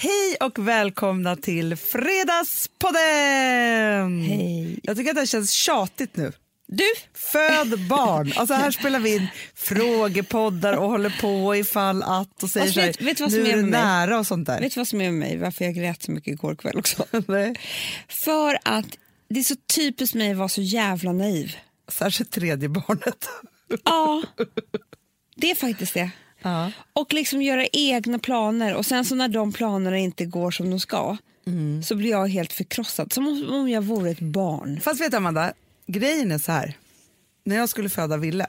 Hej och välkomna till Fredagspodden! Hej. Jag tycker att det här känns tjatigt nu. Du, Föd barn. Alltså här spelar vi in frågepoddar och håller på ifall att och säger Fast så här, vet- vet vad som nu är är nära och sånt där. vet du vad som är med mig? Varför jag grät så mycket igår kväll också? Nej. För att det är så typiskt mig att vara så jävla naiv. Särskilt tredje barnet. Ja, det är faktiskt det. Ja. Och liksom göra egna planer och sen så när de planerna inte går som de ska så blir jag helt förkrossad. Som om- om jag vore ett barn. Fast vet du Amanda, grejen är så här. När jag skulle föda Ville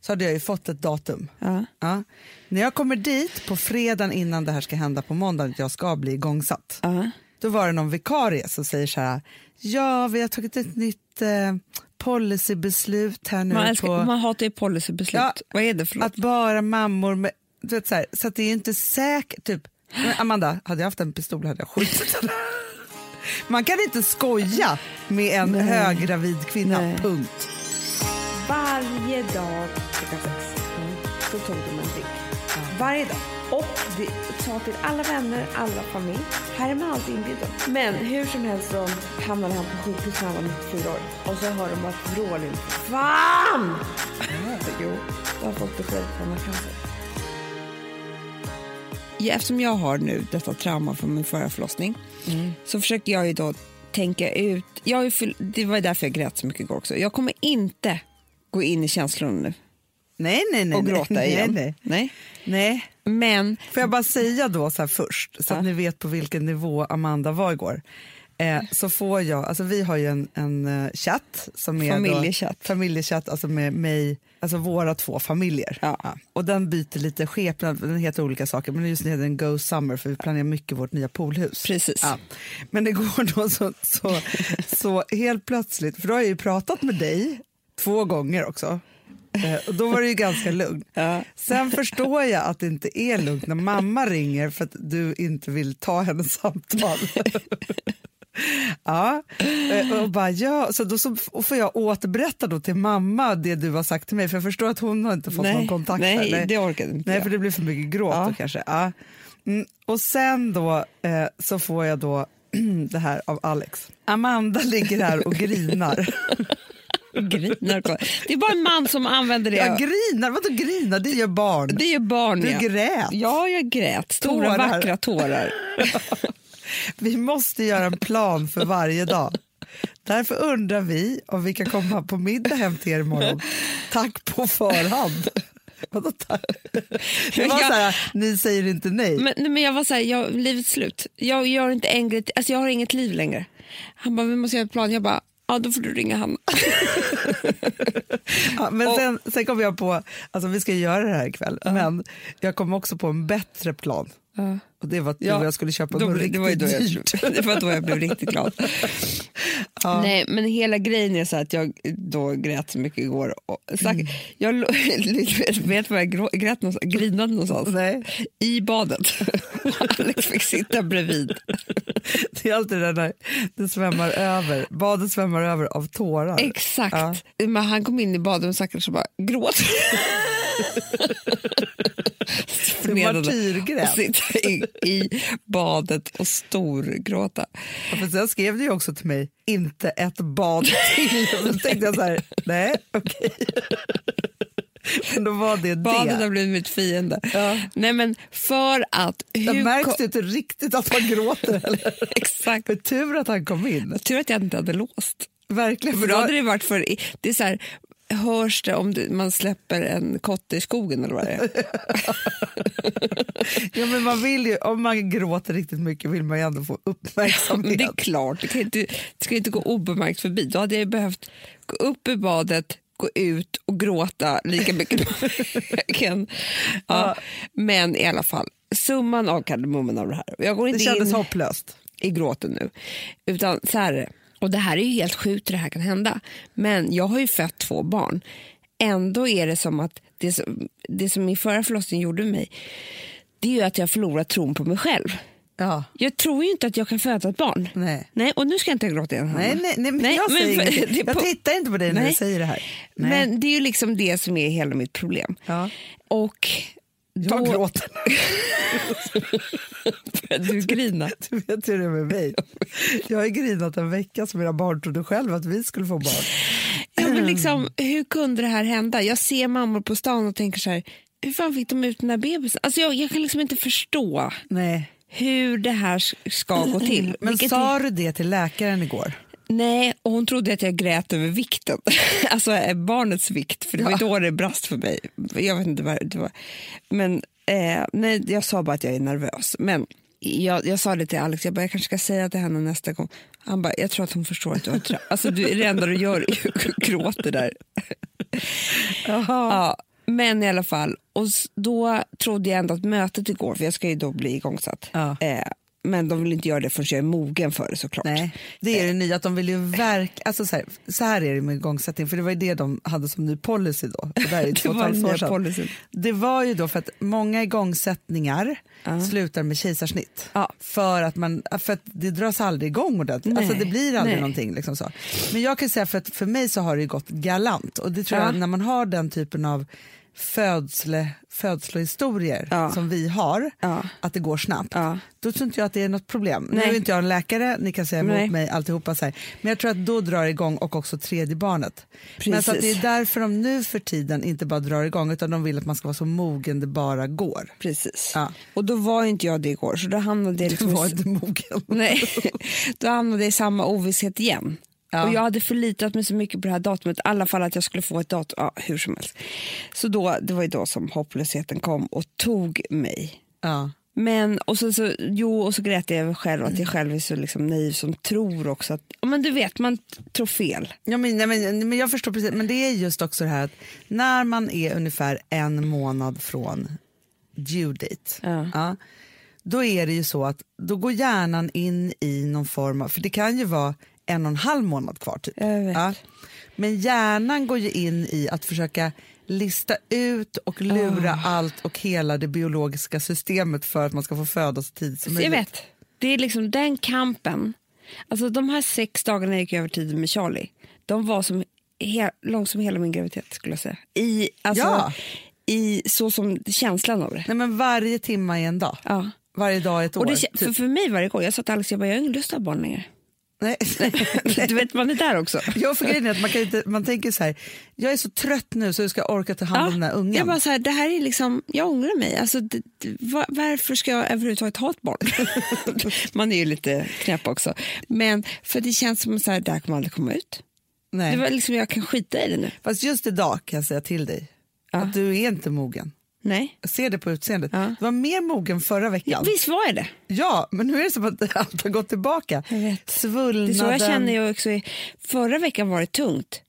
så hade jag ju fått ett datum. Ja. Ja. När jag kommer dit på fredagen innan det här ska hända på måndag, att jag ska bli igångsatt. Ja. Då var det någon vikarie som säger så här, ja vi har tagit ett nytt eh, policybeslut här nu Man, älskar, på man hatar ju policybeslut. Ja, Vad är det för något? att bara mammor med, du vet så här, så att det är inte säkert, typ, Amanda, hade jag haft en pistol hade jag skjutit henne. Man kan inte skoja med en Nej. höggravid kvinna, Nej. punkt. Varje dag klockan sex så tog de en drink. Varje dag. Det sa till alla vänner, alla familj. Här är man alltid inbjuden. Men hur som helst så hamnade han på sjukhus när han var 94 år. Och så hör de att vrål inte. Fan! Jo, då har fått besked att han har cancer. Ja, eftersom jag har nu detta trauma från min förra förlossning så försöker jag ju då tänka ut. Jag har ju fyll, det var ju därför jag grät så mycket igår också. Jag kommer inte gå in i känslorna nu Nej, nej, nej. och gråta nej, igen. Nej. Nej. nej. Men Får jag bara säga då så först, så att Ja. ni vet på vilken nivå Amanda var igår. Eh, så får jag, alltså vi har ju en, en eh, chatt som är Familjechatt. Då, familjechatt, alltså med mig, alltså våra två familjer. Ja. Och den byter lite skepnad, den heter olika saker, men just nu heter den Go Summer för vi planerar mycket vårt nya poolhus. Precis. Ja. Men igår då så, så, så helt plötsligt, för då har jag ju pratat med dig två gånger också. Eh, och då var det ju ganska lugnt. Ja. Sen förstår jag att det inte är lugnt när mamma ringer för att du inte vill ta hennes samtal. ja, eh, och bara, ja. Så då så får jag återberätta då till mamma det du har sagt till mig för jag förstår att hon har inte fått någon kontakt. nej där. det orkade inte Nej, jag. för det blir för mycket gråt Ja. då kanske. Ja. Mm. Och sen då eh, så får jag då det här av Alex. Amanda ligger här och grinar. Grinar. kolla. Det är bara en man som använder det. Jag grinar? Vadå grinar? Det gör barn. det är barn. Du ja. grät. Ja, jag grät. Stora Tårar. vackra tårar. Vi måste göra en plan för varje dag. Därför undrar vi om vi kan komma på middag hem till er imorgon. Tack på förhand. Vadå tack? Det var så här, ni säger inte nej. Men, men jag var så här, jag, livets slut. Jag gör inte en grej alltså jag har inget liv längre. Han bara, vi måste göra en plan. Jag bara, ja då får du ringa Hanna. Ja, men Och- sen, sen kom jag på, alltså vi ska göra det här ikväll, men jag kom också på en bättre plan. Ja. Och det var du Ja, jag skulle köpa Då, något blev- det var ju riktigt då dyrt. jag, det var då jag blev riktigt glad. Nej, men hela grejen är så att jag då grät så mycket igår. Och stack, Mm. Jag vet var jag grät någonstans, grinade någonstans? Nej. I badet. Alex fick sitta bredvid. Det är alltid det där det svämmar över, badet svämmar över av tårar. Exakt. Ja. Men han kom in i badet och så bara gråt. Det är martyrgräs. Och sitta i, i badet och storgråta. Ja, för sen skrev du också till mig, inte ett bad till. Då tänkte jag så här, nej okej. Men då var det Badet det. har blivit mitt fiende. Ja. Nej, men för att... Det hur märks ko- ju inte riktigt att man gråter. Eller? Exakt. För tur att han kom in. Tur att jag inte hade låst. Verkligen. För då hade det varit för... Det är så här, hörs det om det, man släpper en kotte i skogen eller vad det är? Ja, men man vill ju, om man gråter riktigt mycket vill man ju ändå få uppmärksamhet. det är klart, det, kan inte, det ska inte gå obemärkt förbi. Då hade jag behövt gå upp i badet, gå ut och gråta lika mycket vägen. Ja, men i alla fall, summan av kardemumman av det här. Jag går Det inte kändes in hopplöst. i gråten nu. Utan så här är det. Och det här är ju helt sjukt det här kan hända. Men jag har ju fött två barn. Ändå är det som att det som, det som min förra förlossning gjorde mig, det är ju att jag förlorar tron på mig själv. Ja. Jag tror ju inte att jag kan föda ett barn. Nej. Nej, och nu ska jag inte gråta igen. Hanna. Nej, nej, nej, men Nej, jag, säger men- ingenting. jag tittar inte på dig när Nej. du säger det här. Nej. Men det är ju liksom det som är hela mitt problem. Ja. Och Jag Då- gråter. du grinar. Du vet hur det är med mig. Jag har grinat en vecka så mina barn trodde själva att vi skulle få barn. Ja, men liksom, hur kunde det här hända? Jag ser mammor på stan och tänker så här, hur fan fick de ut den här bebisen? Alltså jag, jag kan liksom inte förstå Nej. hur det här ska gå till. Men Vilket sa du det till läkaren igår? Nej, och hon trodde att jag grät över vikten. alltså eh, barnets vikt, för det var ju då det brast för mig. Jag vet inte vad det var. Men eh, nej, jag sa bara att jag är nervös. Men jag, jag sa det till Alex, jag, bara, jag kanske ska säga till henne nästa gång. Han bara, jag tror att hon förstår att du har tra- Alltså du, det enda du gör är gråta där. Ja, men i alla fall, och då trodde jag ändå att mötet igår, för jag ska ju då bli igångsatt. Ja. Eh, men de vill inte göra det förrän jag är mogen för det såklart. Nej, det är det nya att de vill ju verka, alltså så här, så här är det med igångsättning för det var ju det de hade som ny policy då. Det, där är Det var halvt år nya sedan. policyn. Det var ju då för att många igångsättningar slutar med kejsarsnitt. Ja. För, att man, för att det dras aldrig igång ordentligt. Nej, Alltså det blir aldrig nej. någonting. Liksom så. Men jag kan säga för att för mig så har det gått galant och det tror Ja. jag när man har den typen av födsle, födslohistorier Ja. som vi har, Ja. att det går snabbt, Ja. då tror inte jag att det är något problem. Nu Nej. är inte jag en läkare, ni kan säga emot Nej. mig alltihopa så här. men jag tror att då drar det igång och också tredje barnet. Men så det är Precis. därför de nu för tiden inte bara drar igång utan de vill att man ska vara så mogen det bara går. Precis. Och då var inte jag det igår, så då hamnade jag Du liksom var i, inte mogen. nej, då hamnade jag i samma ovisshet igen. Ja. Och jag hade förlitat mig så mycket på det här datumet, i alla fall att jag skulle få ett datum, ja, hur som helst. Så då, det var ju då som hopplösheten kom och tog mig. Ja. Men, och så, så, jo, och så grät jag över själv, att jag själv är så liksom naiv som tror också att, ja, men du vet, man tror fel. Ja, men, nej, men, men jag förstår precis, men det är just också det här att när man är ungefär en månad från due date, Ja. då är det ju så att då går hjärnan in i någon form av, för det kan ju vara en och en halv månad kvar typ. Jag vet. Men hjärnan går ju in i att försöka lista ut och lura allt och hela det biologiska systemet för att man ska få födas så tidigt som Så jag möjligt. vet, det är liksom den kampen. Alltså de här sex dagarna jag gick över tiden med Charlie, de var som he- långt som hela min graviditet skulle jag säga. I, alltså, Ja. i, så som känslan av det. Nej, men varje timme är en dag. Ja. Varje dag är ett år. Och det, kä- för, typ. för mig varje gång, jag sa till Alex, jag, bara, jag har ingen lust att ha barn längre. Nej. du vet, man är där också. Jag grejen är att man, kan inte, man tänker så här, jag är så trött nu så jag ska orka ta hand om den här ungen. jag bara så här, det här är liksom, jag ångrar mig. Alltså, det, det, var, varför ska jag överhuvudtaget ha ett barn? man är ju lite knäpp också. Men för det känns som att det här kommer aldrig komma ut. Nej. Det var liksom, jag kan skita i det nu. Fast just idag kan jag säga till dig att du är inte mogen. Nej. Jag ser det på utseendet. Ja. Du var mer mogen förra veckan. Visst var jag det? Ja, men nu är det som att allt har gått tillbaka. Jag vet. Svullnaden. Det är så jag känner jag också. Förra veckan var det tungt.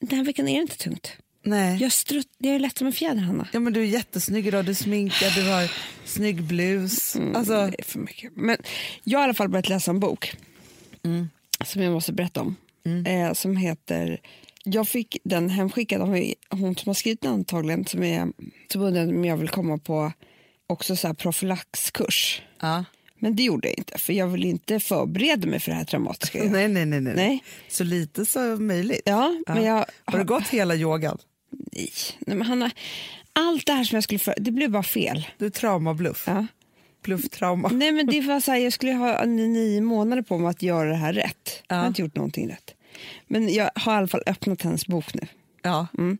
Den här veckan är det inte tungt. Nej. Jag, strutt, jag är lätt som en fjäder, Hanna. Ja, men du är jättesnygg idag, du är sminkad, du har snygg blus. Alltså, Det är för mycket. Men jag har i alla fall börjat läsa en bok som jag måste berätta om. Eh, som heter... Jag fick den hemskickad av hon som har skrivit den antagligen som, är, som undrade om jag vill komma på också så här profylaxkurs. ja. Men det gjorde jag inte, för jag vill inte förbereda mig för det här traumatiska. nej, nej, nej, nej. Nej. Så lite som möjligt. Ja, men jag Har du gått hela yogan? Nej, nej men Hanna, allt det här som jag skulle för, det blev bara fel. Du är traumabluff. Ja. Blufftrauma. Nej men det var så här, jag skulle ha nio månader på mig att göra det här rätt. Jag har Ja. inte gjort någonting rätt. Men jag har i alla fall öppnat hennes bok nu. Ja. Mm.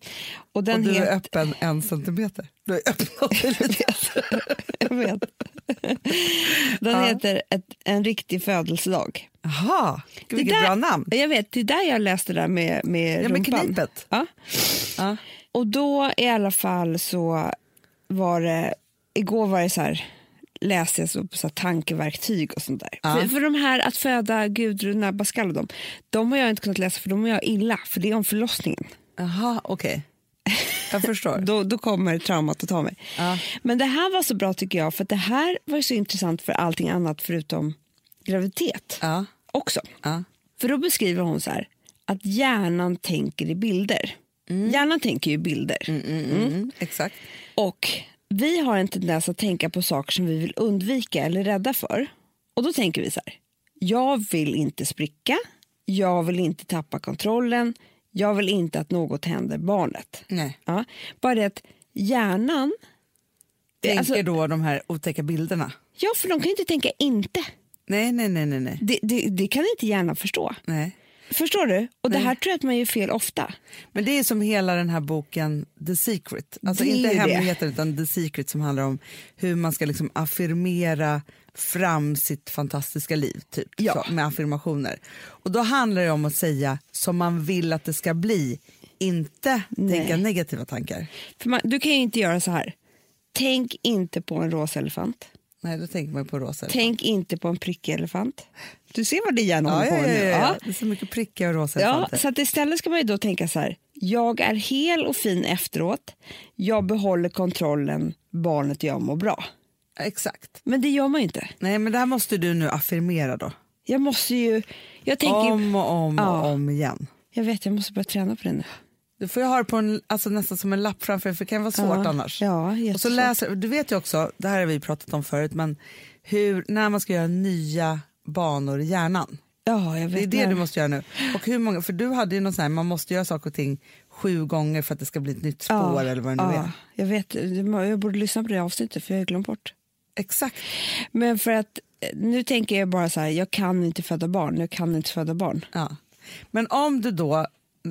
Och den Och du är öppen en centimeter. Du har öppnat jag vet. Den Ja. heter ett, En riktig födelsedag. Jaha, vilket där- bra namn. Jag vet, det är där jag läste det där med, med Ja, med rumpan. knipet. Ja. Ja. Och då i alla fall så var det, igår var det så här, läste jag så, så här, tankeverktyg och sånt där. Ja. För, för de här att föda Gudrun Abascal och dem, de har jag inte kunnat läsa för de mår jag illa, för det är om förlossningen. Jaha, okej. Jag förstår. Då, då kommer traumat att ta mig. Ja. Men det här var så bra tycker jag, för att det här var ju så intressant för allting annat förutom graviditet Ja. också. Ja. För då beskriver hon så här, att hjärnan tänker i bilder. Hjärnan tänker ju bilder. Mm, exakt. Och vi har en tendens att tänka på saker som vi vill undvika eller rädda för. Och då tänker vi så här, jag vill inte spricka, jag vill inte tappa kontrollen, jag vill inte att något händer barnet. Nej. Ja, bara det att hjärnan tänker alltså- då de här otäcka bilderna. Ja, för de kan ju inte tänka inte. Nej, nej, nej, nej, nej. Det, det, det kan inte hjärnan förstå. nej. Förstår du? Och det Nej. här tror jag att man gör fel ofta. Men det är som hela den här boken The Secret. Alltså Det inte det. hemligheten utan The Secret som handlar om hur man ska liksom affirmera fram sitt fantastiska liv typ, Ja. så, med affirmationer. Och då handlar det om att säga som man vill att det ska bli, inte Nej. tänka negativa tankar. Man, du kan ju inte göra så här. Tänk inte på en rosa elefant. Nej, då tänker man på rosa. Tänk inte på en prickig elefant. Du ser vad det gärna håller ja, på ja, ja, nu. ja. Det är så mycket prickiga och rosa Ja, elefanter. så att istället ska man ju då tänka så här. Jag är hel och fin efteråt. Jag behåller kontrollen. Barnet och jag mår bra. Exakt. Men det gör man ju inte. Nej, men det här måste du nu affirmera då. Jag måste ju... Jag tänker... Om och om Ja. och om igen. Jag vet, jag måste börja träna på det nu. Du får ju ha det på en, alltså nästan som en lapp framför för det kan vara svårt ja. annars. Ja, Och så läser, du vet ju också, det här har vi pratat om förut, men hur, när man ska göra nya banor i hjärnan. Ja, jag vet. Det är det när- du måste göra nu. Och hur många, för du hade ju någon sån här, man måste göra saker och ting sju gånger för att det ska bli ett nytt spår eller vad det nu ja, är. Jag vet, jag borde lyssna på det avsnittet för jag har glömt bort. Exakt. Men för att nu tänker jag bara så här, jag kan inte föda barn, jag kan inte föda barn. Ja. Men om du då,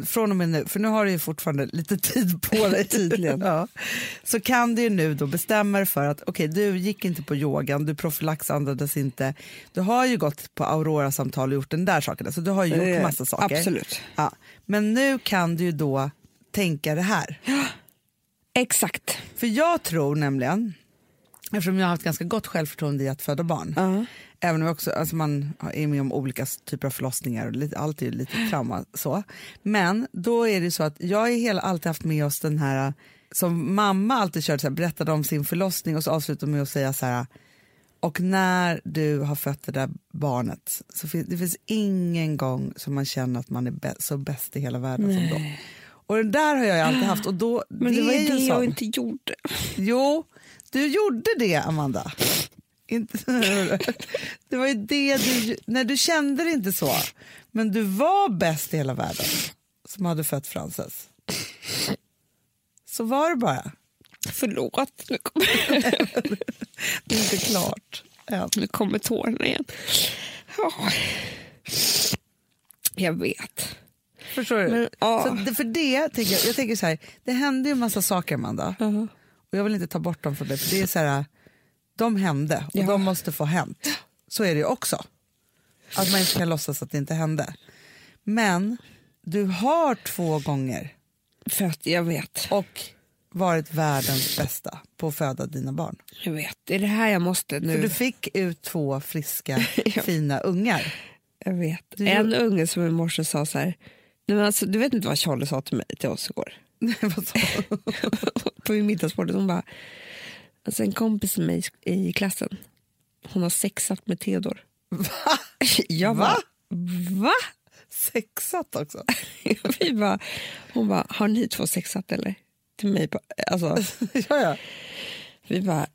från och med nu, för nu har du ju fortfarande lite tid på dig Tydligen. ja, så kan du ju nu då bestämma dig för att okej, du gick inte på yogan, du profylaxandades inte, du har ju gått på Aurora-samtal och gjort den där saken, så du har ju gjort Eh, massa saker. Absolut. Ja. Men nu kan du ju då tänka det här. Exakt. För jag tror nämligen, eftersom jag har haft ganska gott självförtroende i att föda barn, Ja. Även om också, alltså man är med om olika typer av förlossningar och lite, allt är ju lite trauma så. Men då är det så att jag har hela alltid haft med oss den här, som mamma alltid körde, så här, berättade om sin förlossning och så avslutade med att säga så här, och när du har fött det där barnet, så fin- det finns ingen gång som man känner att man är bä- så bäst i hela världen som då. Och det där har jag alltid haft. Och då, Men det, var ju ju det jag inte gjorde. Jo, du gjorde det, Amanda. Inte, det var ju det du, när du kände det inte så, men du var bäst i hela världen som hade fött Frances. Så var det bara. Förlåt, nu kommer, Det är inte klart än. nu kommer tårarna igen. Ja. Jag vet. Förstår du? Men, ja. så det, för det tänker jag, jag tänker så här, det hände ju en massa saker, Amanda. Ja. Och jag vill inte ta bort dem från det, för det är så här, de hände och Ja. de måste få hänt. Så är det ju också. Att man inte kan låtsas att det inte hände. Men du har två gånger För att jag vet. och varit världens bästa på att föda dina barn. Jag vet. Det är det här jag måste nu. För du fick ut två friska, fina ungar. Jag vet. Du- En unge som i morse sa så här. Nej, men alltså, du vet inte vad Charlie sa till mig till oss igår. På min middagsbord. Hon bara. Alltså en kompis till mig i klassen. Hon har sexat med Theodor. Va? Jag Va? bara. Va? Sexat också? Vi bara, hon bara, har ni två sexat eller? Till mig. På, alltså, ja, ja. vi bara,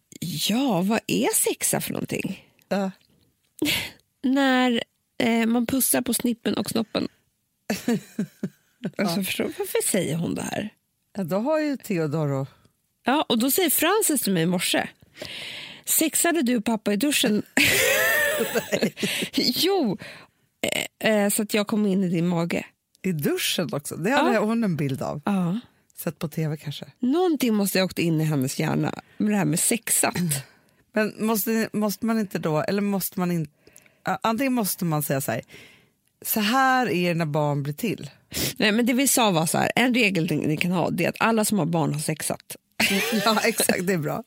ja vad är sexa för någonting? ja. När eh, man pussar på snippen och snoppen. alltså, förstår, du, varför säger hon det här? Ja, då har ju Theodor och... Ja, och då säger Frances till mig i morse. Sexade du pappa i duschen? jo, eh, eh, så att jag kom in i din mage. I duschen också. Det hade Ja. hon en bild av. Ja. Sett på tv kanske. Någonting måste ha åkt in i hennes hjärna med det här med sexat. Men måste, måste man inte då, eller måste man inte... Antingen måste man säga så här, så här är det när barn blir till. Nej, men det vi sa var så här, en regel ni kan ha det är att alla som har barn har sexat. Ja, exakt, det är bra.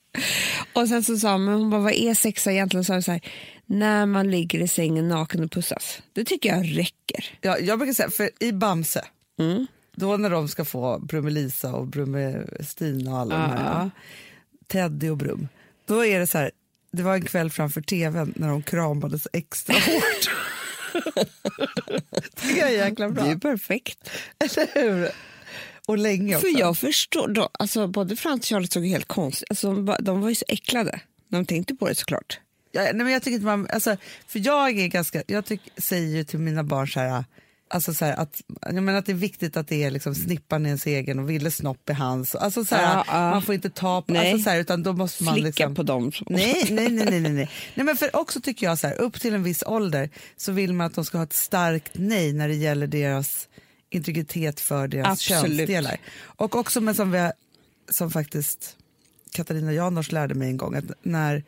Och sen så sa men hon bara, vad är sexa egentligen? Så sa så här, när man ligger i sängen naken och pussas. Det tycker jag räcker. Ja, jag brukar säga, för i Bamse, Mm. då när de ska få Brummelisa och Brumme-Stina och alla de här, Ja. ja, Teddy och Brum, då är det så här, det var en kväll framför tvn när de kramades extra hårt. det är jäkla bra. Det är perfekt. Eller hur? Och länge också. För jag förstår, då, alltså, både Frans och Charlie såg helt konstigt alltså, de, var ju så äcklade när de tänkte på det såklart. Ja, nej, men jag tycker inte man, alltså, för jag är ganska, jag tyck, säger ju till mina barn så här, Alltså så att, jag menar att det är viktigt att det är liksom snippan i ens egen och Ville snopp i hans. Alltså så Ja, ja. Man får inte ta på, Nej. alltså så utan då måste man Flicka liksom... på dem. Nej, nej, nej, nej, nej, nej. men för också tycker jag så upp till en viss ålder så vill man att de ska ha ett starkt nej när det gäller deras integritet för deras Absolut. könsdelar. Och också men som, vi, som faktiskt Katarina Janouch lärde mig en gång att när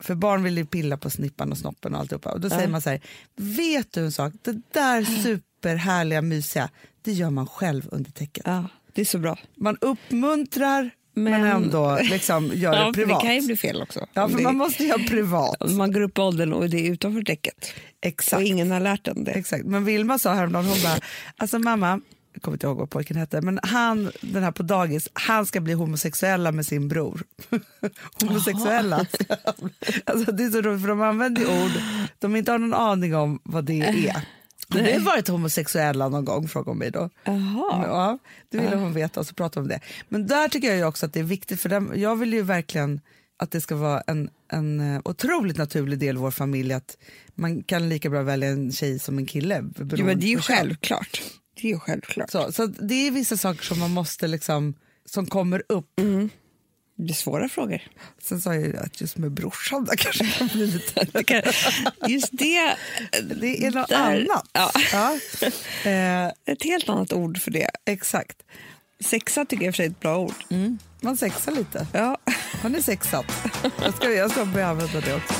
för barn vill ju pilla på snippan och snoppen och alltihopa. Och då säger man så här, vet du en sak, det där superhärliga mysiga, det gör man själv under täcket. Ja, det är så bra. Man uppmuntrar men, Men- ändå liksom gör Ja, det privat. det kan ju bli fel också. Ja, för det- man måste göra privat. om man går upp i åldern och det är utanför däcket. Exakt. Och ingen har lärt en det. Exakt. Men Vilma sa häromdagen, hon bara, alltså mamma, jag kommer inte ihåg vad pojken hette, men han, den här på dagis, han ska bli homosexuella med sin bror. homosexuella. alltså, det är så roligt för de använder ord de inte har någon aning om vad det är. Har du varit homosexuella någon gång? frågade hon mig då. Jaha. Ja, det ville hon veta och så pratade om det. Men där tycker jag också att det är viktigt för dem, jag vill ju verkligen att det ska vara en, en eh, otroligt naturlig del i vår familj att man kan lika bra välja en tjej som en kille. Jo, men det är ju självklart. Det är ju självklart. Så, så det är vissa saker som man måste liksom, som kommer upp. Det är svåra frågor. Sen sa jag att just med brorsan där kanske kan bli lite... Just det, Det är något Där- annat. ja. Ja. Ett helt annat ord för det. exakt. Sexa tycker jag för sig är ett bra ord. Mm. Man sexar lite. Ja. Har ni sexat? Jag ska, jag ska börja använda det också.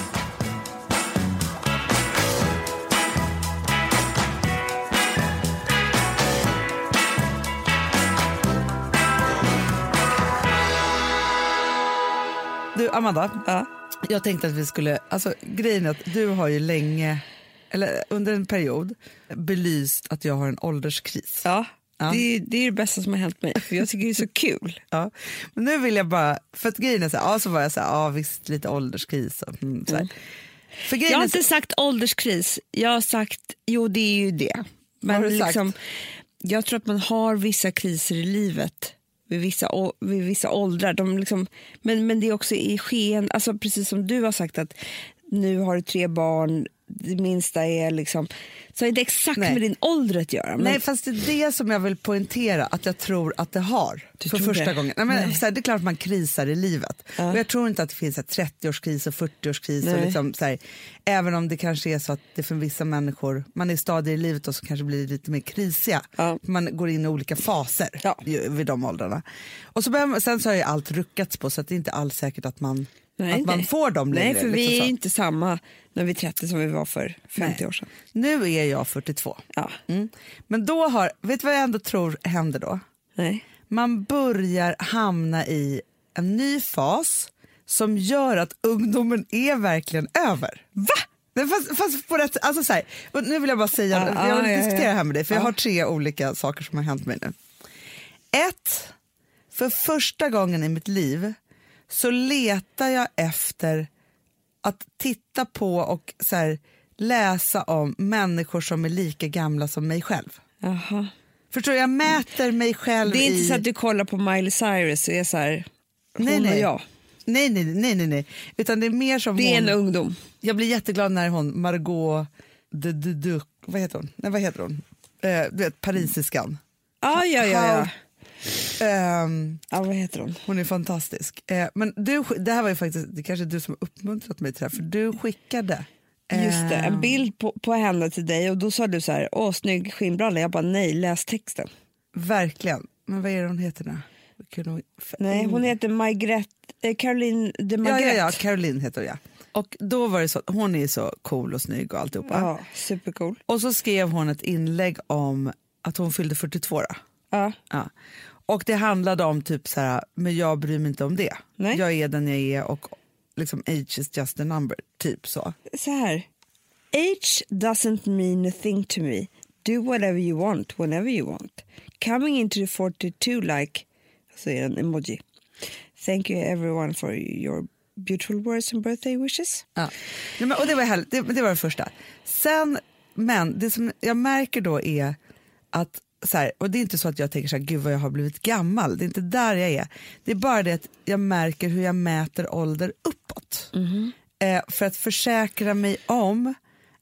Du, Amanda. Ja. Jag tänkte att vi skulle... Alltså, grejen är att du har ju länge, eller under en period, belyst att jag har en ålderskris. Ja. Ja. Det, är, det är det bästa som har hänt mig. För Jag tycker det är så kul. Ja. Men nu vill jag bara, för att grejen är så här, ja, så var jag så här, ja visst lite ålderskris och mm, så här. För Jag har är så- inte sagt ålderskris. Jag har sagt, jo det är ju det. Men har du sagt? liksom, jag tror att man har vissa kriser i livet vid vissa, vid vissa åldrar. De liksom, men, men det är också i sken, alltså precis som du har sagt att nu har du tre barn, det minsta är liksom, så är det exakt Nej. med din ålder att göra. Men, Nej, fast det är det som jag vill poängtera att jag tror att det har. Du för första det? gången. Nej, men, Nej. Här, det är klart att man krisar i livet. Och jag tror inte att det finns så här 30-årskris och 40-årskris. Och Nej. liksom, så här, även om det kanske är så att det för vissa människor, man är stadier i livet och så kanske blir lite mer krisiga. Ja. Man går in i olika faser Ja. vid de åldrarna. Och så börjar, sen så har ju allt ruckats på så att det är inte alls säkert att man, Nej, att man nej. får dem längre. Nej, för vi liksom är inte samma när vi är 30 som vi var för 50 Nej. år sedan. Nu är jag 42. Ja. Mm. Men då har, vet du vad jag ändå tror händer då? Nej. man börjar hamna i en ny fas som gör att ungdomen är verkligen över. Va? Fast, fast på rätt, alltså så här, nu vill jag bara säga, Ja, jag vill ja, diskutera ja. här med dig för jag Ja. har tre olika saker som har hänt mig nu. Ett, för första gången i mitt liv så letar jag efter att titta på och så här, läsa om människor som är lika gamla som mig själv. Jaha. Förstår? Jag mäter mig själv Det är inte i... så att du kollar på Miley Cyrus och är så här, hon Nej, nej. och jag. Nej, nej, nej, nej, nej. Utan det är mer som Det är hon... en ungdom. Jag blir jätteglad när hon, Margot de, de, de, vad heter hon? Nej, vad heter hon? Eh, du vet, parisiskan. Ja, ja, ja. ja. Ehm, ja vad heter hon? hon är fantastisk. Eh, men du, det här var ju faktiskt, det kanske är du som har uppmuntrat mig till det här, för du skickade. Just det, ehm, en bild på, på henne till dig och då sa du så här, åh snygg skinnbralla. Jag bara nej, läs texten. Verkligen. Men vad är det hon heter nu? Hon- Nej, hon heter Margrethe, eh, Caroline de Ja, Margrethe. ja, ja, Caroline heter hon ja. Och då var det så, hon är så cool och snygg och alltihopa. Ja, supercool. Och så skrev hon ett inlägg om att hon fyllde 42 då. Ja. Ja. Och det handlade om typ så här, men jag bryr mig inte om det. Nej. Jag är den jag är och liksom age is just a number, typ så. Så här, age doesn't mean a thing to me. Do whatever you want, whenever you want. Coming into the 42 like, så är det en emoji. Thank you everyone for your beautiful words and birthday wishes. Ja. Nej, men, och det var det, det var det första. Sen, men det som jag märker då är att så här, och det är inte så att jag tänker så här, gud vad jag har blivit gammal, det är inte där jag är. Det är bara det att jag märker hur jag mäter ålder uppåt. Eh, för att försäkra mig om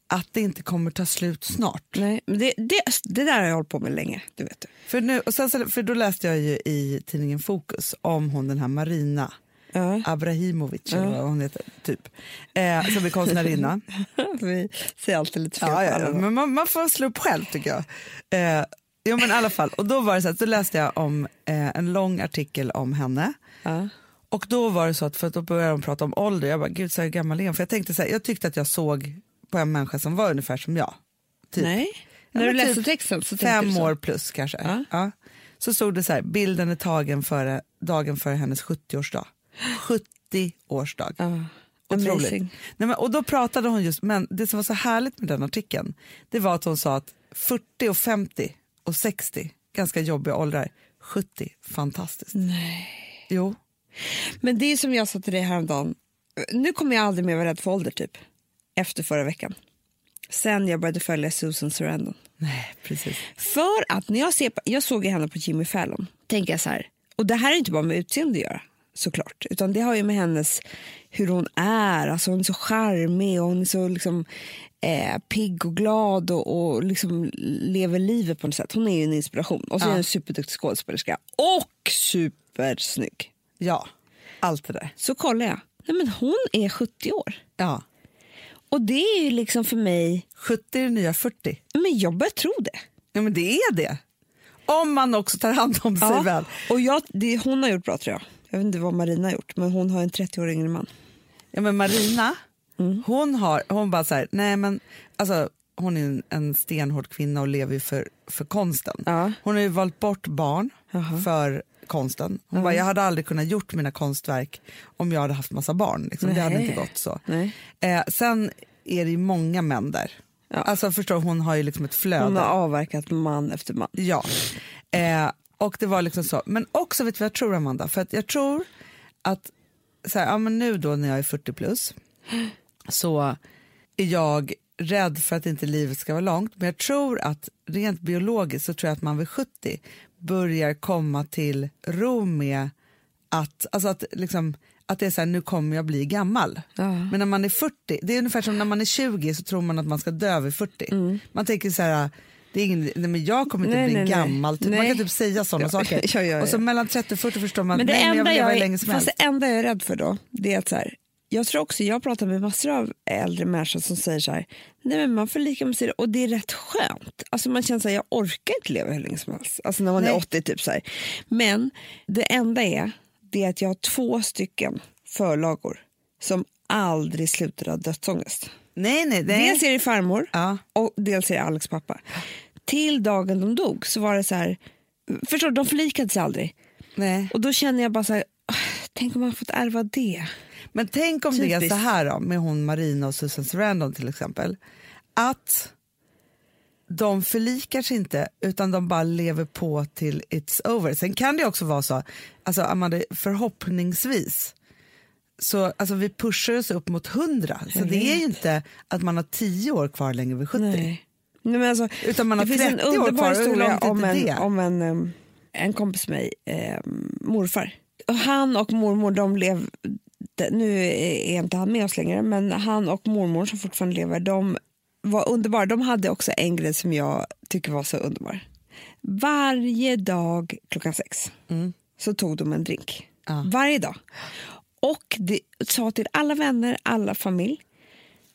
att det inte kommer ta slut snart. Nej, men det, det, det där har jag hållit på med länge. Det vet du. För, nu, och sen, för då läste jag ju i tidningen Fokus om hon den här Marina Ja. Abrahimovic, eller vad hon heter, typ, eh, som är konstnärinna. Vi säger alltid lite fel Ja, ja. Men man, man får slå upp själv tycker jag. Eh, jo, men i alla fall. Och då var det så att, då läste jag om eh, en lång artikel om henne. Ja. Och då var det så att, för att då började de prata om ålder, jag bara gud så här gammal är hon? För jag tänkte så här, jag tyckte att jag såg på en människa som var ungefär som jag. Typ. Nej, när du men läste typ texten så tänkte Fem du så. år plus kanske. Ja. Ja. Så stod det så här, bilden är tagen före, dagen före hennes 70-årsdag. 70-årsdag. Ja. Otroligt. Amazing. Nej, men, och då pratade hon just, men det som var så härligt med den artikeln, det var att hon sa att 40 och 50 och 60, ganska jobbiga åldrar, 70, fantastiskt. Nej. Jo, Men det är som jag sa till dig häromdagen. Nu kommer jag aldrig mer vara rädd för ålder typ. Efter förra veckan. Sen jag började följa Susan Sarandon. nej precis. För att när jag ser jag såg henne på Jimmy Fallon, tänker jag så här, och det här är inte bara med utseende att göra såklart, utan det har ju med hennes, hur hon är, alltså hon är så charmig och hon är så liksom eh, pigg och glad och, och liksom lever livet på något sätt. Hon är ju en inspiration och så är Ja. hon en superduktig skådespelerska och supersnygg. Ja, allt det där. Så kollar jag, nej men hon är 70 år. Ja. Och det är ju liksom för mig, 70 är det nya 40. men jag börjar tro det. Ja men det är det. Om man också tar hand om sig väl. Och jag, det hon har gjort bra tror jag. Jag vet inte vad Marina har gjort, men hon har en 30 år yngre man. Ja, men Marina, Mm. hon har, hon bara så här, nej men alltså hon är en, en stenhård kvinna och lever ju för, för konsten. Ja. Hon har ju valt bort barn Jaha. för konsten. Hon bara, jag hade aldrig kunnat gjort mina konstverk om jag hade haft massa barn. Liksom. Det hade inte gått så. Eh, sen är det ju många män där. Ja. Alltså förstår hon har ju liksom ett flöde. Hon har avverkat man efter man. Ja, eh, och det var liksom så. Men också, vet du vad jag tror Amanda? För att jag tror att så här, ja, men nu då när jag är 40 plus så är jag rädd för att inte livet ska vara långt. Men jag tror att rent biologiskt så tror jag att man vid 70 börjar komma till ro med att, alltså att, liksom, att det är så här, nu kommer jag bli gammal. Ja. Men när man är 40, det är ungefär som när man är 20 så tror man att man ska dö vid 40. Man tänker så här, det är ingen, nej, men jag kommer inte Mm. Nej, bli nej, nej. gammal. Typ. Man Nej. kan typ säga sådana Ja, saker. ja, Och så mellan 30 och 40 förstår man Men det nej, men jag vill leva hur länge som helst. det enda jag är rädd för då, det är att så här, jag tror också, jag pratar med massor av äldre människor som säger så här, nej men man förlikar med sig och det är rätt skönt. Alltså man känner så här, jag orkar inte leva hur länge som helst. Alltså när man Nej. är 80 typ så här. Men det enda är, det är att jag har två stycken förlagor som aldrig slutar ha dödsångest. Nej, nej, nej. Dels är det farmor Ja. och dels är det Alex pappa. Till dagen de dog så var det så här, förstår du, de förlikade sig aldrig. nej. Och då känner jag bara så här, "Åh, tänk om man fått ärva det. Men tänk om det är Typiskt. så här då, med hon Marina och Susan Sarandon till exempel. Att de förlikar sig inte utan de bara lever på till it's over. Sen kan det också vara så, alltså Amanda, förhoppningsvis så alltså vi pushar oss upp mot 100 så det är ju inte att man har 10 år kvar längre vid 70 Nej. Nej, men alltså, utan man har det finns en 30 år underbar kvar. Hur historia långt är om inte en, det? om en, en kompis med mig, em, morfar. Han och mormor de levde, nu är inte han med oss längre, men han och mormor som fortfarande lever, de var underbara. De hade också en grej som jag tycker var så underbar. Varje dag klockan sex Mm. så tog de en drink. Ja. Varje dag. Och det sa till alla vänner, alla familj,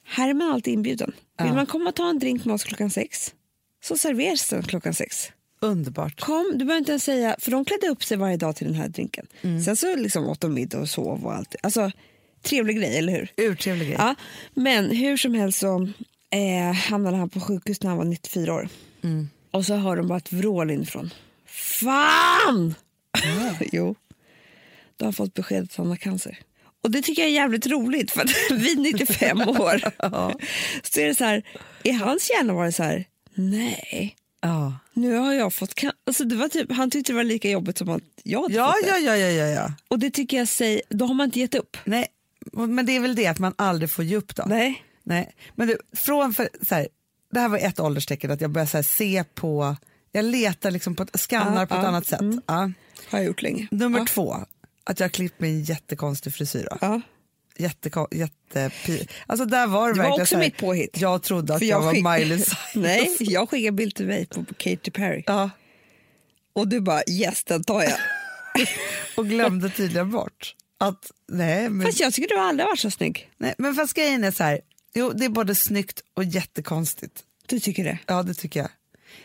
här är man alltid inbjuden. Vill Ja. man komma och ta en drink med oss klockan sex så serveras den klockan sex. Underbart. Kom, du behöver inte ens säga, för de klädde upp sig varje dag till den här drinken. Mm. Sen så liksom åt de middag och sov och allt. Alltså, trevlig grej, eller hur? Urtrevlig grej. Ja, men hur som helst så eh, hamnade han på sjukhus när han var 94 år. Mm. Och så hör de bara ett vrål inifrån. Fan! jo. Du har fått beskedet att han har cancer. Och det tycker jag är jävligt roligt för att vid 95 år så är det så här, i hans hjärna var det så här, nej, Ja. nu har jag fått. Alltså det var typ, han tyckte det var lika jobbigt som att jag hade Ja, fått det. ja, ja, ja, ja, ja. Och det tycker jag säger, då har man inte gett upp. Nej, men det är väl det att man aldrig får ge upp då. Nej. Nej. Men du, från för, så här, det här var ett ålderstecken att jag börjar så här, se på, jag letar liksom på, skannar Ja, på ett ja, annat sätt. Ja. Har jag gjort länge. Nummer två, att jag har klippt mig en jättekonstig frisyr. Jätte, jätte, alltså där var det, Det var också så här, mitt påhitt. Jag trodde att jag, jag var skick- Miley Cyrus. Nej, jag skickade bild till dig på Katy Perry. Ja, Och du bara yes, den tar jag. och glömde tydligen bort att nej men, Fast jag tycker du aldrig varit så snygg. nej, men fast grejen är så här, jo det är både snyggt och jättekonstigt. Du tycker det? Ja det tycker jag.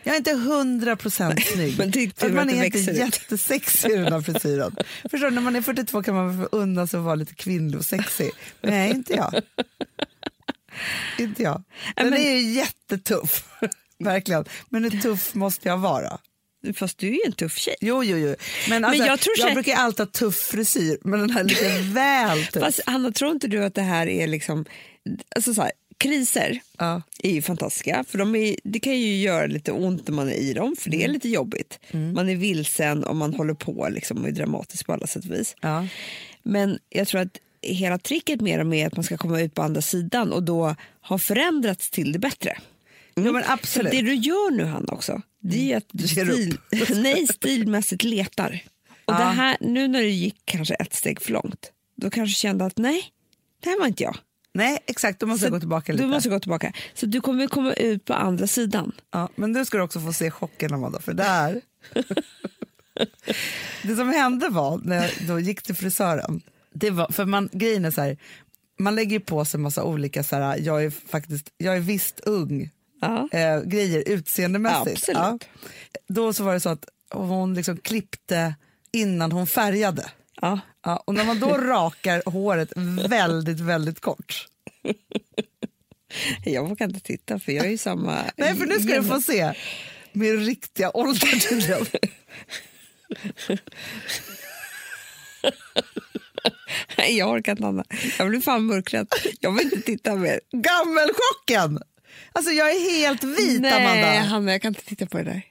Jag är inte hundra procent snygg. Men man att det är inte jättesexig i den här frisyren. Förstår när man är 42 kan man undan sig att vara lite kvinnlig och sexig. Men nej, inte jag. inte jag. Den men- är ju jättetuff, verkligen. Men hur tuff måste jag vara? Fast du är ju en tuff tjej. Jo, jo, jo. Men, alltså, jag jag, tror så- brukar alltid ha tuff frisyr, men den här är lite väl tuff. Fast Hanna, tror inte du att det här är liksom... Alltså så här, kriser Ja. är ju fantastiska. För de är, det kan ju göra lite ont när man är i dem, för det är Mm. lite jobbigt. Man är vilsen och man håller på liksom, och är dramatisk på alla sätt och vis. Ja. Men jag tror att hela tricket med dem är att man ska komma ut på andra sidan och då ha förändrats till det bättre. Men Så absolut. det du gör nu, Hanna, också, det är att du stil, nej, stilmässigt letar. Och det Ja. här, nu när du gick kanske ett steg för långt, då kanske du kände att nej, det här var inte jag. Nej, exakt. Då måste jag gå tillbaka lite. Du måste gå tillbaka. Så du kommer komma ut på andra sidan. Ja, men nu ska du också få se chocken Amanda, för där... det som hände var, när jag då gick till frisören, det var, för man, grejen är så här, man lägger på sig massa olika, så här, jag är faktiskt, jag är visst ung, Ja. eh, grejer utseendemässigt. Absolut. Då så var det så att hon liksom klippte innan hon färgade. Ja. Ja, och när man då rakar håret väldigt, väldigt kort, Jag vågar inte titta för jag är ju samma... nej för nu ska du få se min riktiga ålder. Nej, jag orkar inte Anna. Jag blir fan mörkrädd. Jag vill inte titta mer. Gammelchocken! Alltså jag är helt vit Nej, Amanda. Hanna, jag kan inte titta på det där.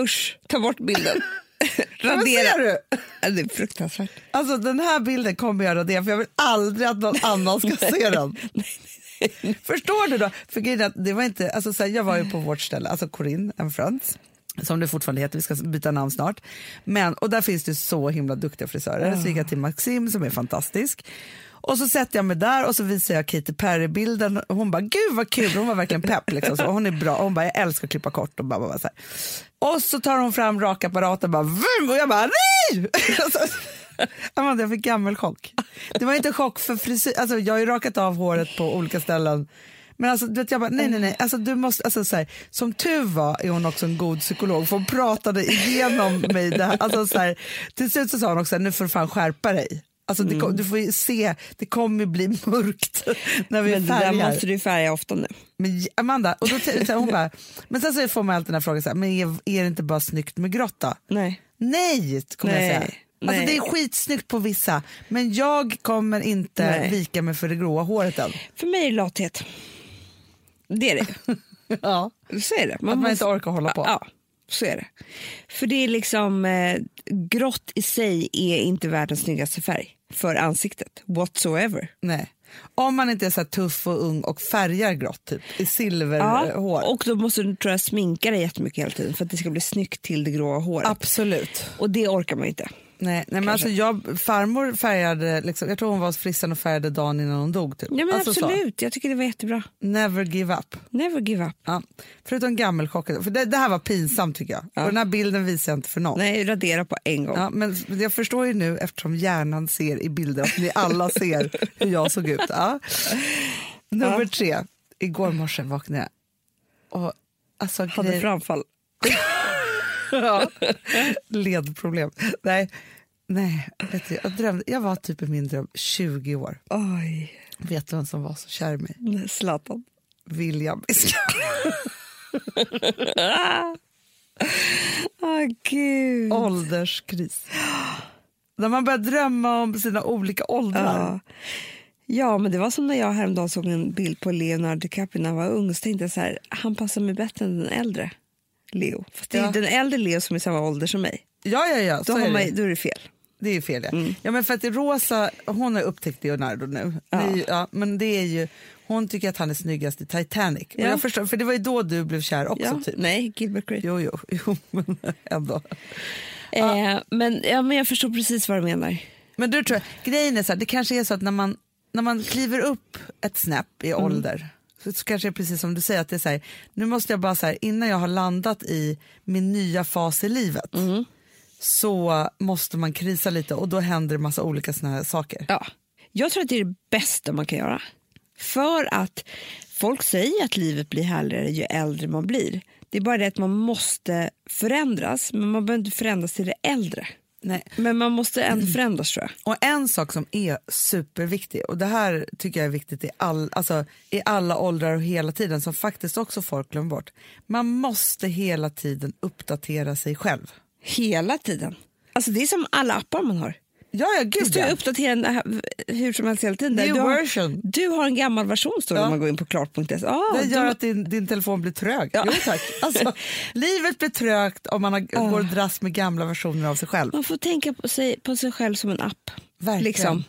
Usch, ta bort bilden. Men ser Radera. du? Det är fruktansvärt. Alltså den här bilden kommer jag radera för jag vill aldrig att någon annan ska se den. Förstår du då? För det var inte, alltså så här, jag var ju på vårt ställe, alltså Corinne and Friends, som det fortfarande heter, vi ska byta namn snart. Men, och där finns det så himla duktiga frisörer, så gick jag till Maxim som är fantastisk. Och så sätter jag mig där och så visar jag Katy Perry-bilden hon bara gud vad kul, hon var verkligen pepp liksom. Så hon är bra, hon bara jag älskar att klippa kort och bara, bara så här. Och så tar hon fram rakapparaten och bara vum, och jag bara nej! Alltså, Amanda, jag fick gammelchock. Det var inte chock för frisyr, alltså jag har ju rakat av håret på olika ställen. Men alltså, du vet, jag bara, nej, nej, nej. Alltså, du måste, alltså, så här, som tur var är hon också en god psykolog för hon pratade igenom mig. Det här, alltså, så här, till slut så sa hon också, nu får du fan skärpa dig. Alltså, det, kom- Du får ju se, det kommer bli mörkt när vi Men det där färgar. måste du färga ofta nu. Men Amanda, och då, hon bara, men sen så får man alltid den här frågan, så här, men är, är det inte bara snyggt med grått då? Nej. Nej, kommer Nej, jag säga. Alltså, nej. det är skitsnyggt på vissa, men jag kommer inte Nej. vika mig för det gråa håret än. För mig är det lathet. Det är det. Ja. Så är det. Att man inte orkar hålla på. Ja, så är det. För det är liksom, eh, grått i sig är inte världens snyggaste färg för ansiktet, whatsoever. Nej. Om man inte är så tuff och ung och färgar grått typ, i silverhår. och då måste du tror jag, sminka dig jättemycket hela tiden för att det ska bli snyggt till det gråa håret. Absolut. Och det orkar man inte. Nej, nej, men alltså jag, farmor färgade, liksom, jag tror hon var hos frissan och färgade dagen innan hon dog. Typ. Ja, men alltså så. absolut, jag tycker det var jättebra. Never give up. Never give up. Ja. Förutom gammelchocken, för det, det här var pinsamt tycker jag. Och den här bilden visar jag inte för någon. Nej, radera på en gång. Ja, men jag förstår ju nu eftersom hjärnan ser i bilder att ni alla ser hur jag såg ut. Ja. Nummer Ja. tre. Igår morse vaknade jag och alltså Hade grejer, framfall. ja, ledproblem. Nej, nej vet du, jag, drömde, jag var typ i min dröm 20 år. Oj, Vet du vem som var så kär i mig? Zlatan. William. Åh, gud. Ålderskris. När man börjar drömma om sina olika åldrar. Ja. ja, men det var som när jag häromdagen såg en bild på Leonardo DiCaprio när han var ung. Så tänkte jag så här, han passar mig bättre än den äldre Leo. Fast det är Ja. den äldre Leo som är samma ålder som mig. Ja, ja, ja. Då, har är man, det. då är det fel. Det är ju fel. Ja. Mm. Ja, men för att Rosa, hon har upptäckt Leonardo nu. Är ju, ja, men det är ju, hon tycker att han är snyggast i Titanic. Och Ja. jag förstår, för det var ju då du blev kär också. Ja. Typ. Nej, Gilbert Grape. Jo, jo, jo, men ändå. Eh, men, ja, men jag förstår precis vad du menar. Men du tror grejen är så här, det kanske är så att när man, när man kliver upp ett snäpp i ålder så, kanske det är precis som du säger att det är så här, nu måste jag bara så här, innan jag har landat i min nya fas i livet så måste man krisa lite och då händer det massa olika såna här saker. Ja. Jag tror att det är det bästa man kan göra. För att folk säger att livet blir härligare ju äldre man blir. Det är bara det att man måste förändras, men man behöver inte förändras till det äldre. Nej. Men man måste ändå förändras tror jag. Och en sak som är superviktig, och det här tycker jag är viktigt i, all, alltså, i alla åldrar och hela tiden, som faktiskt också folk glömmer bort. Man måste hela tiden uppdatera sig själv. Hela tiden. Alltså det är som alla appar man har. Ja, ja, Det gud står ju ja. uppdaterande hur som helst hela tiden. New du, har, version. du har en gammal version står det Ja. när man går in på klart.se. Ah, Det gör då- att din, din telefon blir trög. Ja. Jo tack. Alltså, livet blir trögt om man har, går och dras med gamla versioner av sig själv. Man får tänka på sig, på sig själv som en app. Verkligen. Liksom.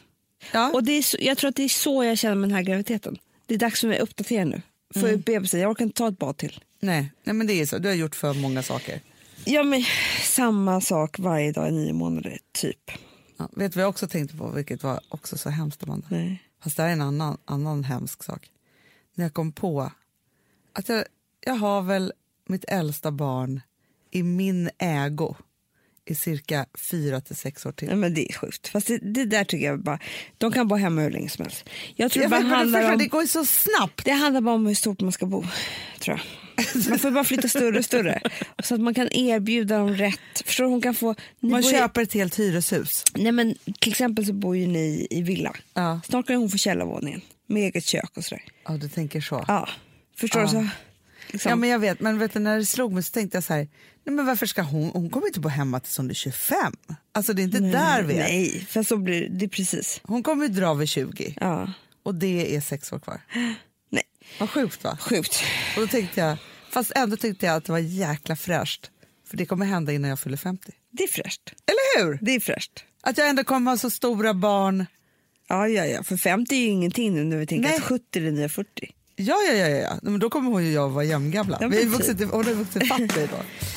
Ja. Och det är så, jag tror att det är så jag känner med den här graviditeten. Det är dags för mig att uppdatera nu. Får Mm. bebisen, jag orkar inte ta ett bad till. nej, nej, men det är så. Du har gjort för många saker. Ja, men samma sak varje dag i nio månader, typ. Ja. Vet jag också tänkte på, vilket var också så hemskt, Amanda? Nej. Fast det här är en annan, annan hemsk sak. När jag kom på att jag, jag har väl mitt äldsta barn i min ägo i cirka fyra till sex år till. Nej, men det är sjukt. Fast det, det där tycker jag bara, de kan bara hemma hur länge som helst. Jag tror Jag det bara det, handlar förstår, om, det går ju så snabbt. det handlar bara om hur stort man ska bo, tror jag. Man får bara flytta större och större. Så att man kan erbjuda dem rätt. Förstår? Hon kan få... Man köper ett helt hyreshus. Nej, men till exempel så bor ju ni i villa. Ja. Snart kan hon få källarvåningen med eget kök och sådär. Ja, du tänker så. Ja, förstår du? Så, liksom. Ja, men jag vet, men vet du, när det slog mig så tänkte jag så här, nej men varför ska hon, hon kommer inte bo hemma tills hon är 25. Alltså det är inte där vi är. Nej, för så blir det, precis. Hon kommer ju dra vid 20 Ja. och det är sex år kvar. Nej, Vad sjukt va? sjukt. Och då tänkte jag, fast ändå tyckte jag att det var jäkla fräscht. För det kommer hända innan jag fyller 50. Det är fräscht. Eller hur? Det är fräscht. Att jag ändå kommer ha så stora barn. Ja, ja, ja. För 50 är ju ingenting nu när vi tänker Nej. att 70 är det nya 40. Ja, ja, ja, ja. Men då kommer hon ju jag vara jämngamla. Ja, Vi vuxit, hon har vuxit fatt mig då.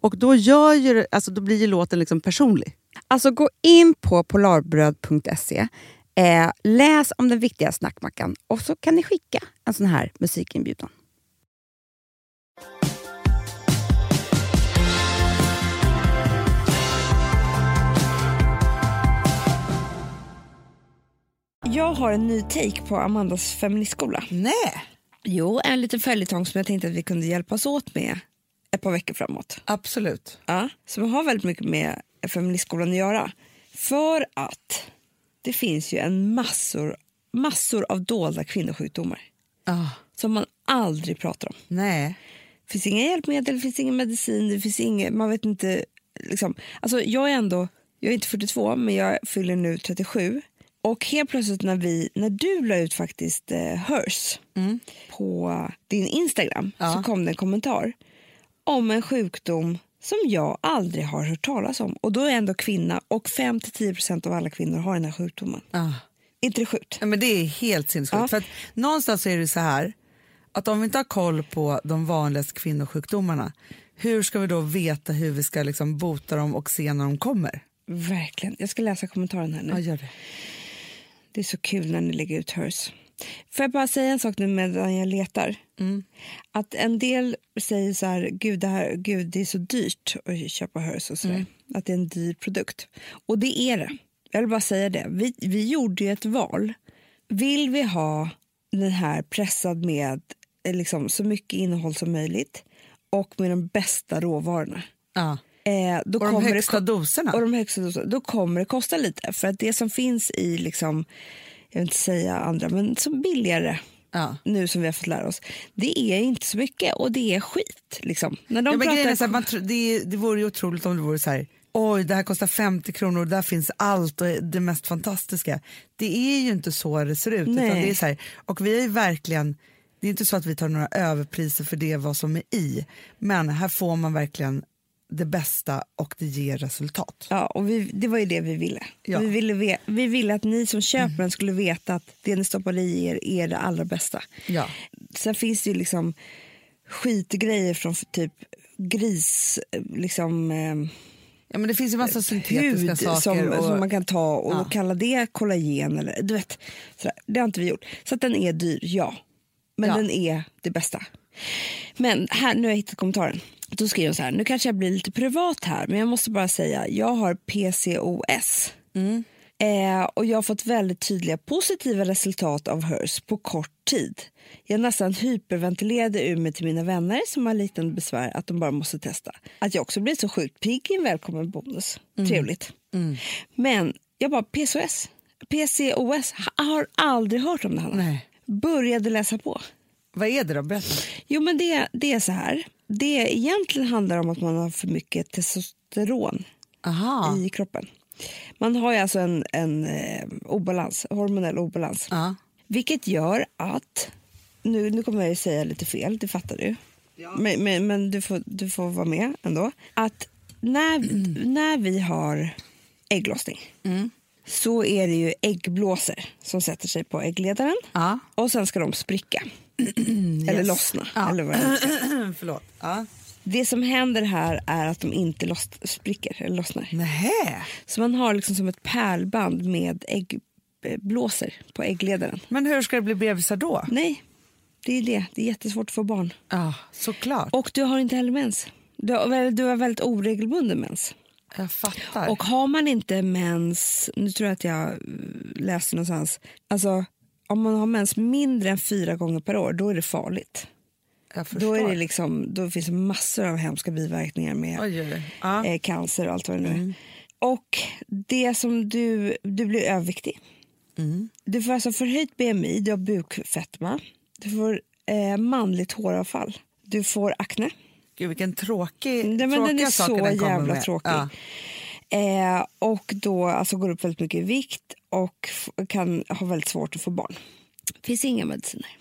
Och då, gör ju, alltså, då blir ju låten liksom personlig. Alltså gå in på polarbröd.se, eh, läs om den viktiga snackmackan och så kan ni skicka en sån här musikinbjudan. Jag har en ny take på Amandas feministskola. Nej, Jo, en liten följetong som jag tänkte att vi kunde hjälpas åt med ett par veckor framåt. absolut. Ja, som har väldigt mycket med feministskolan att göra. För att det finns ju en massor, massor av dolda kvinnosjukdomar Ah, som man aldrig pratar om. nej. Det finns inga hjälpmedel, det finns ingen medicin, det finns inget, man vet inte. Liksom. Alltså, jag är ändå, jag är inte 42 men jag fyller nu 37. Och helt plötsligt när, vi, när du la ut faktiskt eh, HERS på din Instagram Ja. så kom det en kommentar om en sjukdom som jag aldrig har hört talas om. Och då är jag ändå kvinna och 5-10% av alla kvinnor har den här sjukdomen. Ah. inte det sjukt? Ja, men det är helt sinnessjukt. Ja. För att någonstans är det så här att om vi inte har koll på de vanligaste kvinnosjukdomarna hur ska vi då veta hur vi ska liksom bota dem och se när de kommer? Verkligen. Jag ska läsa kommentaren här nu. Ja, gör det. Det är så kul när ni lägger ut hers. Får jag bara säga en sak nu medan jag letar? Att en del säger så här, gud det, här, gud det är så dyrt att köpa hers och sådär. Att det är en dyr produkt. Och det är det. Jag vill bara säga det. Vi, vi gjorde ju ett val. Vill vi ha den här pressad med eh, liksom, så mycket innehåll som möjligt och med de bästa råvarorna. Ja. Eh, då Och de kommer det högsta ko- doserna. och de högsta doserna, då kommer det kosta lite. För att det som finns i, liksom, jag vill inte säga andra, men som billigare Ja. nu som vi har fått lära oss, det är inte så mycket och det är skit. Liksom. När de Ja, pratar, grejen så här, man, det, det vore ju otroligt om det vore så här oj det här kostar 50 kronor och där finns allt och det mest fantastiska. Det är ju inte så det ser ut. Det är så här, och vi är verkligen, det är inte så att vi tar några överpriser för det vad som är i. Men här får man verkligen det bästa och det ger resultat. Ja, och vi, det var ju det vi ville. Ja. Vi, ville vi ville att ni som köper den skulle veta att det ni stoppar i er är det allra bästa. Ja. Sen finns det ju liksom skitgrejer från typ gris, eh, liksom eh, ja men det finns ju massa syntetiska hud saker. som, och, som man kan ta och Ja. kalla det kollagen. Eller, du vet, sådär. Det har inte vi gjort. Så att den är dyr, ja. Men Ja. den är det bästa. Men här, nu har jag hittat kommentaren. Då skriver hon så här, nu kanske jag blir lite privat här, men jag måste bara säga, jag har PCOS. Mm. Eh, och jag har fått väldigt tydliga positiva resultat av HERS på kort tid. Jag nästan hyperventilerade ur mig till mina vänner som har liknande besvär att de bara måste testa. Att jag också blir så sjukt pigg är en välkommen bonus. Trevligt. Men jag bara, PCOS, PCOS har aldrig hört om det här. Nej. Började läsa på. Vad är det då? Berätta. Jo, men det, det är så här. Det egentligen handlar om att man har för mycket testosteron Aha. i kroppen. Man har ju alltså en, en eh, obalans, hormonell obalans. Ja. Vilket gör att, nu, nu kommer jag ju säga lite fel, det fattar du. Men, men, men du, får, du får vara med ändå. Att när, när vi har ägglossning så är det ju äggblåsor som sätter sig på äggledaren Ja. och sen ska de spricka. Eller Yes. lossna. Ja. Eller vad. Förlåt. Ja. det som händer här är att de inte loss, spricker eller lossnar. Nähä. Så man har liksom som ett pärlband med äggblåsor på äggledaren. Men hur ska det bli bebisar då? Nej, det är det. Det är jättesvårt att få barn. Ja, såklart. Och du har inte heller mens. Du har, du har väldigt oregelbunden mens. Jag fattar. Och har man inte mens, nu tror jag att jag eh, läste någonstans, alltså om man har mens mindre än fyra gånger per år, då är det farligt. Då, är det liksom, då finns det massor av hemska biverkningar med Oj, oj, oj. Eh, cancer och allt vad det nu är. Mm. Och det som du, du blir överviktig. Mm. Du får alltså förhöjt BMI, du har bukfetma, du får eh, manligt håravfall, du får akne. Gud, vilken tråkig, Nej, men den är så jävla med. tråkig. Ja. Eh, och då alltså, går upp väldigt mycket i vikt och kan ha väldigt svårt att få barn. finns inga mediciner.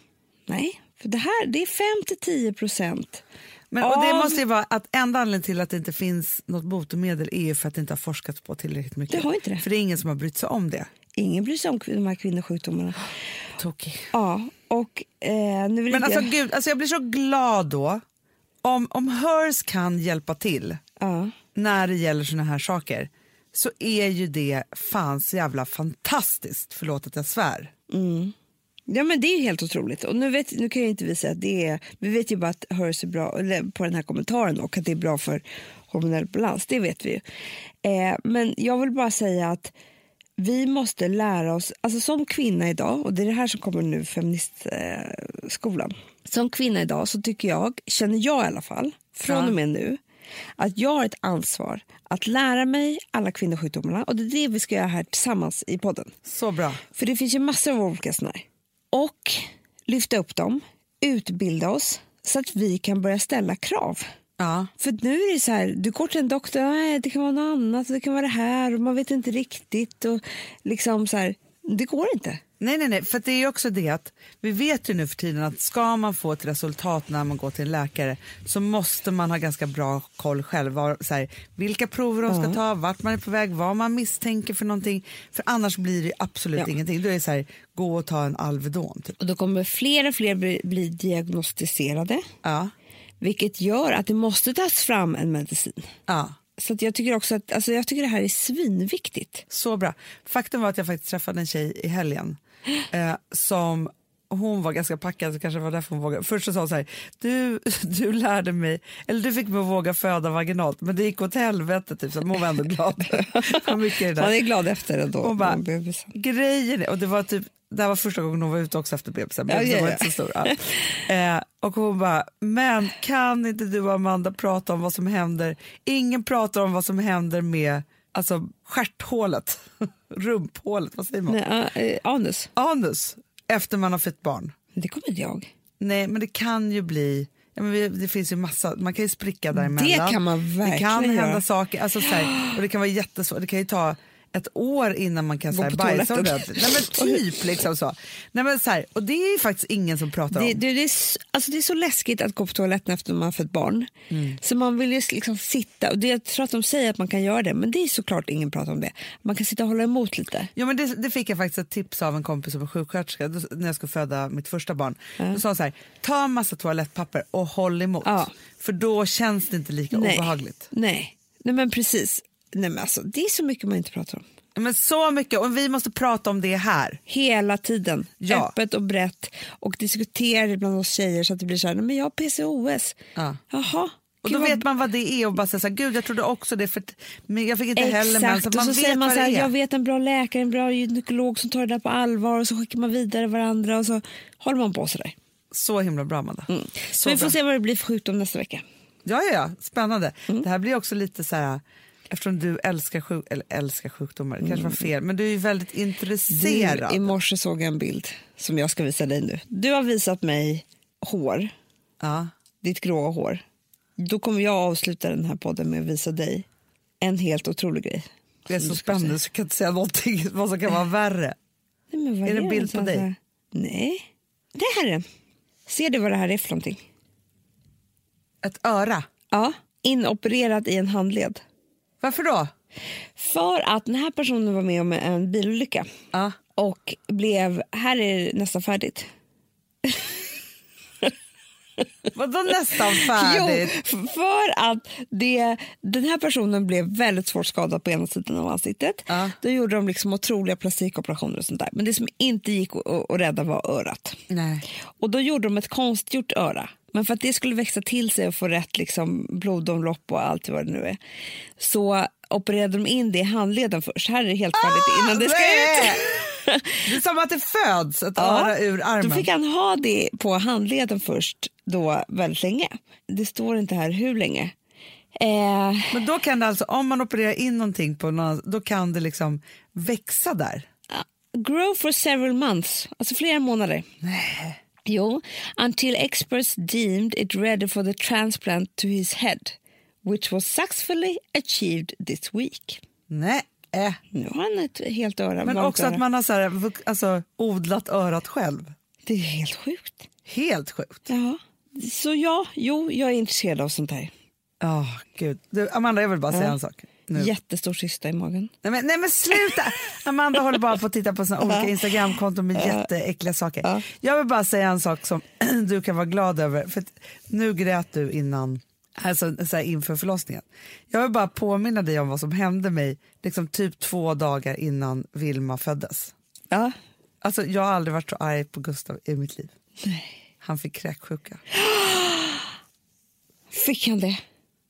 Nej, för det här det är 5 till 10 procent. Men, och det måste ju vara att enda anledningen till att det inte finns något botemedel är ju för att det inte har forskats på tillräckligt mycket. Det har inte det. För det är ingen som har brytt sig om det. Ingen bryr sig om de här kvinnosjukdomarna. Tokig. Ja, och eh, nu vill Men alltså jag... gud, alltså jag blir så glad då om, om HERS kan hjälpa till Ja. När det gäller såna här saker så är ju det fans jävla fantastiskt, förlåt att jag svär. Ja men det är helt otroligt. Och nu, vet, nu kan jag inte visa att det är, vi vet ju bara att HERS är bra, på den här kommentaren och att det är bra för hormonell balans, det vet vi ju. Eh, men jag vill bara säga att vi måste lära oss, alltså som kvinna idag, och det är det här som kommer nu feministskolan. Eh, som kvinna idag så tycker jag, känner jag i alla fall, från och med nu, att jag har ett ansvar att lära mig alla kvinnosjukdomarna och det är det vi ska göra här tillsammans i podden. Så bra. För det finns ju massor av olika här. Och lyfta upp dem, utbilda oss så att vi kan börja ställa krav. Ja. För nu är det så här, du går till en doktor, nej, det kan vara något annat, det kan vara det här och man vet inte riktigt. Och liksom så här, det går inte. Nej, nej, nej, för det är också det att vi vet ju nu för tiden att ska man få ett resultat när man går till en läkare så måste man ha ganska bra koll själv. Var, så här, vilka prover de ska ta, vart man är på väg, vad man misstänker för någonting. För annars blir det absolut Ja. ingenting. Då är det så här, gå och ta en Alvedon. Typ. Och då kommer fler och fler bli, bli diagnostiserade. Ja, Vilket gör att det måste tas fram en medicin. ja. Så jag tycker också att alltså jag tycker det här är svinviktigt. Så bra. Faktum var att jag faktiskt träffade en tjej i helgen eh, som hon var ganska packad, så kanske var därför hon vågade. Först så sa hon så här, du, du lärde mig, eller du fick mig att våga föda vaginalt, men det gick åt helvete, typ, så hon var ändå glad. Var mycket. Man är glad efter det då. Hon bara, bebisen. grejen är, och det var typ det här var första gången hon var ute också efter bebisen. Ja, Bebisen ja, var ja. inte så stor. Ja. Eh, och hon bara, men kan inte du och Amanda prata om vad som händer? Ingen pratar om vad som händer med alltså, stjärthålet, rumphålet, vad säger man? Nej, eh, anus. Anus, efter man har fött barn. Det kommer inte jag. Nej, men det kan ju bli... Ja, men det finns ju massa, man kan ju spricka däremellan. Det kan man Det kan verkligen hända göra. saker, alltså, så här, och det kan vara jättesvårt. Det kan ju ta ett år innan man kan Gå så här, på bajsa ordentligt. Nej men typ liksom så. Nej, men, så här, och det är ju faktiskt ingen som pratar Det, om. det, det, är, alltså det är så läskigt att gå på toaletten efter man har fött barn. Mm. Så man vill ju liksom sitta, och det, jag tror att de säger att man kan göra det, men det är såklart ingen pratar om det. Man kan sitta och hålla emot lite. Ja, men det, det fick jag faktiskt ett tips av en kompis som är sjuksköterska då, när jag skulle föda mitt första barn. Då sa hon så här, ta en massa toalettpapper och håll emot. Ja. För då känns det inte lika obehagligt. Nej. Nej, men precis. Nej, men alltså, det är så mycket man inte pratar om. Men så mycket, och vi måste prata om det här. Hela tiden. Ja. Öppet och brett. Och diskutera det bland oss tjejer så att det blir så här, men jag har PCOS. Ja. Jaha. Och då vad vet man vad det är och bara säga gud jag trodde också det för men jag fick inte heller mens. Exakt, Så och man så vet säger man så här, jag vet en bra läkare, en bra gynekolog som tar det där på allvar och så skickar man vidare varandra och så håller man på sådär. Så himla bra Amanda. Så, Så vi får bra. se vad det blir för sjukdom nästa vecka. Ja, ja, ja, spännande. Mm. Det här blir också lite så här, Eftersom du älskar, sjuk eller älskar sjukdomar, det kanske var fel, men du är ju väldigt intresserad. Du, I morse såg jag en bild som jag ska visa dig nu. Du har visat mig hår, Ja. ditt gråa hår. Då kommer jag avsluta den här podden med att visa dig en helt otrolig grej. Det är så spännande så jag kan inte säga någonting vad som kan vara värre. Nej, Är det en bild på dig? här? Nej, det här är den. Ser du vad det här är för någonting? Ett öra. Ja, inopererat i en handled. Varför då? För att den här personen var med om en bilolycka Ja. och blev, här är det nästan färdigt. Vadå nästan färdigt? Jo, för att det, den här personen blev väldigt svårt skadad på ena sidan av ansiktet. Ja. Då gjorde de liksom otroliga plastikoperationer och sånt där. Men det som inte gick att att rädda var örat. Nej. Och då gjorde de ett konstgjort öra. Men för att det skulle växa till sig och få rätt liksom, blodomlopp och allt vad det nu är så opererade de in det i handleden först. Här är det helt färdigt innan det ska nej! ut. Det är som att det föds ett Ja, öra ur armen. Då fick han ha det på handleden först då väldigt länge. Det står inte här hur länge. Eh, Men då kan det alltså, om man opererar in någonting på någon, då kan det liksom växa där. grow for several months, alltså flera månader. Nej. Jo, until experts deemed it ready for the transplant to his head, which was successfully achieved this week. Nej. Äh. Nu har han ett helt öra. Men också öra. att man har så här, alltså, odlat örat själv. Det är helt sjukt. Helt sjukt. Ja. Så ja, jo, jag är intresserad av sånt här. Ja, gud. Du, Amanda, jag vill bara säga Ja. en sak. Nu. Jättestor cysta i magen. Nej, men, nej men sluta! Amanda håller bara på att titta på sina olika Instagramkonton med jätteäckliga saker. Ja. Jag vill bara säga en sak som du kan vara glad över. För nu grät du innan, alltså, så här, inför förlossningen. Jag vill bara påminna dig om vad som hände mig liksom typ två dagar innan Vilma föddes. Ja. Alltså, jag har aldrig varit så arg på Gustav i mitt liv. Han fick kräksjuka. Fick han det?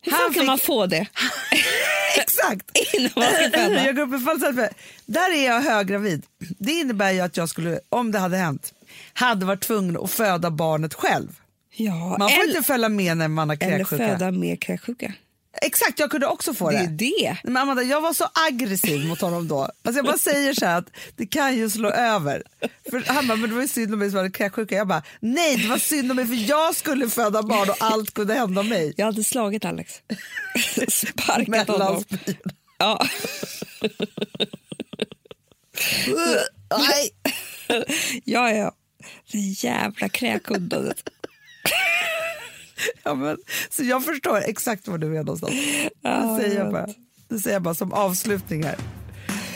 Hur Han kan fick- man få det Exakt! föda? jag går upp i fallskärm. Där är jag höggravid. Det innebär ju att jag skulle, om det hade hänt, hade varit tvungen att föda barnet själv. Ja, Man får eller, inte följa med när man har eller kräksjuka. föda med kräksjuka. Exakt, jag kunde också få Det det. är det. Men Amanda, jag var så aggressiv mot honom då. Alltså jag bara säger så här att det kan ju slå över. För han bara, men det var ju synd om mig som hade kräksjuka. Jag bara, nej det var synd om mig för jag skulle föda barn och allt kunde hända mig. Jag hade slagit Alex. Sparkat Mellan honom. spyorna. Ja. Nej. ja, ja. Det jävla kräkhundandet. Ja, men, så jag förstår exakt var du är någonstans. Ja, det, säger jag bara. det säger jag bara som avslutning här.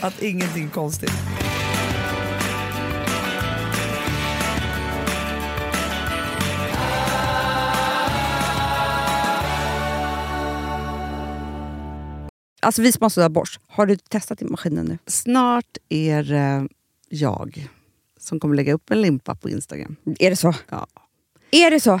Att ingenting är konstigt. Alltså vi som har sådär borst, har du testat i maskinen nu? Snart är det jag som kommer lägga upp en limpa på Instagram. Är det så? Ja. Är det så?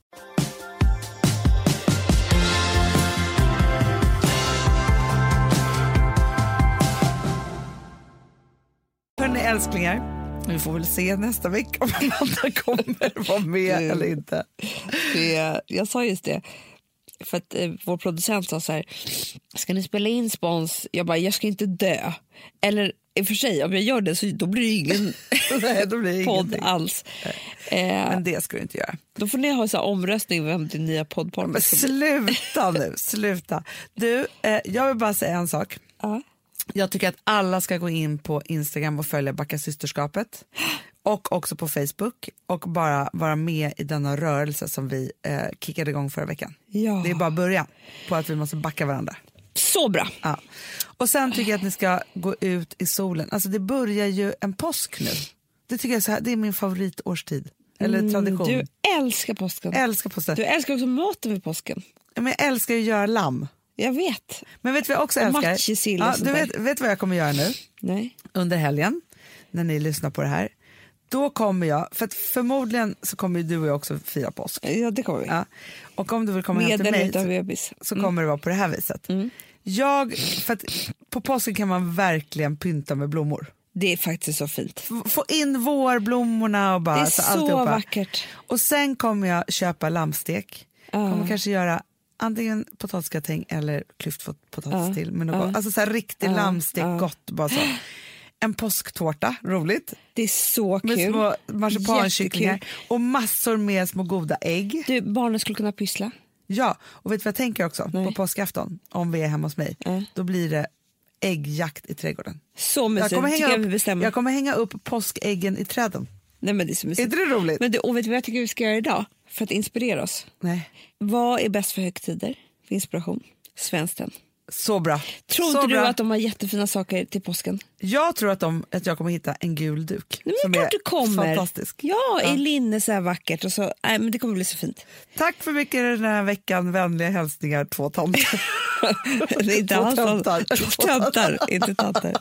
Hörni älsklingar, vi får väl se nästa vecka om Amanda kommer vara med Gud. eller inte. Det, jag sa just det, för att eh, vår producent sa så här, ska ni spela in spons? Jag bara, jag ska inte dö. Eller i och för sig, om jag gör det så då blir det ingen Nej, då blir det podd ingenting. alls. Eh, Men det ska du inte göra. då får ni ha så omröstning vem din nya poddpartner bli. sluta nu, sluta. Du, eh, jag vill bara säga en sak. Ja. Jag tycker att alla ska gå in på Instagram och följa Backa systerskapet och också på Facebook och bara vara med i denna rörelse som vi eh, kickade igång förra veckan. Ja. Det är bara början på att vi måste backa varandra. Så bra. Ja. Och sen tycker jag att ni ska gå ut i solen. Alltså det börjar ju en påsk nu. Det tycker jag så här, det är min favoritårstid. Eller tradition. Du älskar påsken. Älskar påsken. Du älskar också maten vid påsken. Men jag älskar ju att göra lamm. Jag vet. Men vet du vad jag också älskar? Ja, du vet, vet vad jag kommer göra nu? Nej. Under helgen, när ni lyssnar på det här. Då kommer jag, för förmodligen så kommer du och jag också fira påsk. Ja, det kommer vi. Ja. Och om du vill komma hem Med till eller mig så, så kommer det vara på det här viset. Mm. Jag, för att på påsken kan man verkligen pynta med blommor. Det är faktiskt så fint. Få in vårblommorna och bara Det är så så alltihopa. vackert. Och sen kommer jag köpa lammstek. Kommer kanske göra antingen potatisgratäng eller klyftpotatis Ja, till. Med något ja. Alltså så här riktig Ja, lammstek, gott bara så. En påsktårta, roligt. Det är så Med kul. små marsipankycklingar och massor med små goda ägg. Du, barnen skulle kunna pyssla. Ja, och vet du vad jag tänker också? Nej. På påskafton, om vi är hemma hos mig, Ja. då blir det äggjakt i trädgården. Så Jag mysigt. kommer, tycker hänga jag upp, bestämmer. jag kommer hänga upp påskäggen i träden. Nej, men det är så Är inte det roligt? Men du, och vet du vad jag tycker vi ska göra idag? För att inspirera oss. Nej. Vad är bäst för högtider? För inspiration? Svenskt. Så bra. Tror inte du bra. att de har jättefina saker till påsken? Jag tror att, de, att jag kommer hitta en gul duk. Nej, som men det är du kommer. fantastisk. Ja, i linne så här vackert. Och så, nej, men det kommer bli så fint. Tack för mycket den här veckan. Vänliga hälsningar, två tanter. Inte Två alls töntar. Två töntar, inte tanter.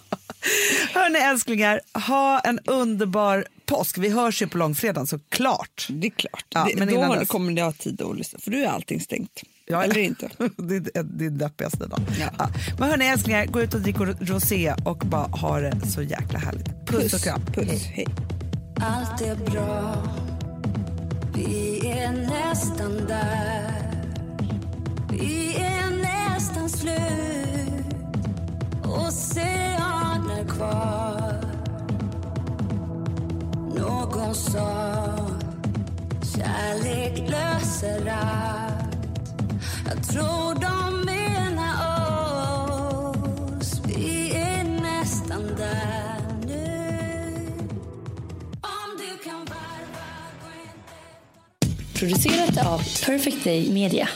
Hörni älsklingar, ha en underbar påsk. Vi hörs ju på långfredagen såklart. Det är klart. Ja, det, men då innan har- dess. kommer ni ha tid att lyssna. För du är allting stängt. Ja, Eller inte. det är din deppigaste dag. Ja. Ja. Men hörni älsklingar, gå ut och drick rosé och bara ha det så jäkla härligt. Puss, och kram. Puss. Hej. Allt är bra, vi är nästan där. Vi är nästan slut, oceaner kvar. Någon sa, kärlek löser allt. Jag tror de menar oss, vi är nästan där nu. Om du kan varva, Producerat av Perfect Day Media.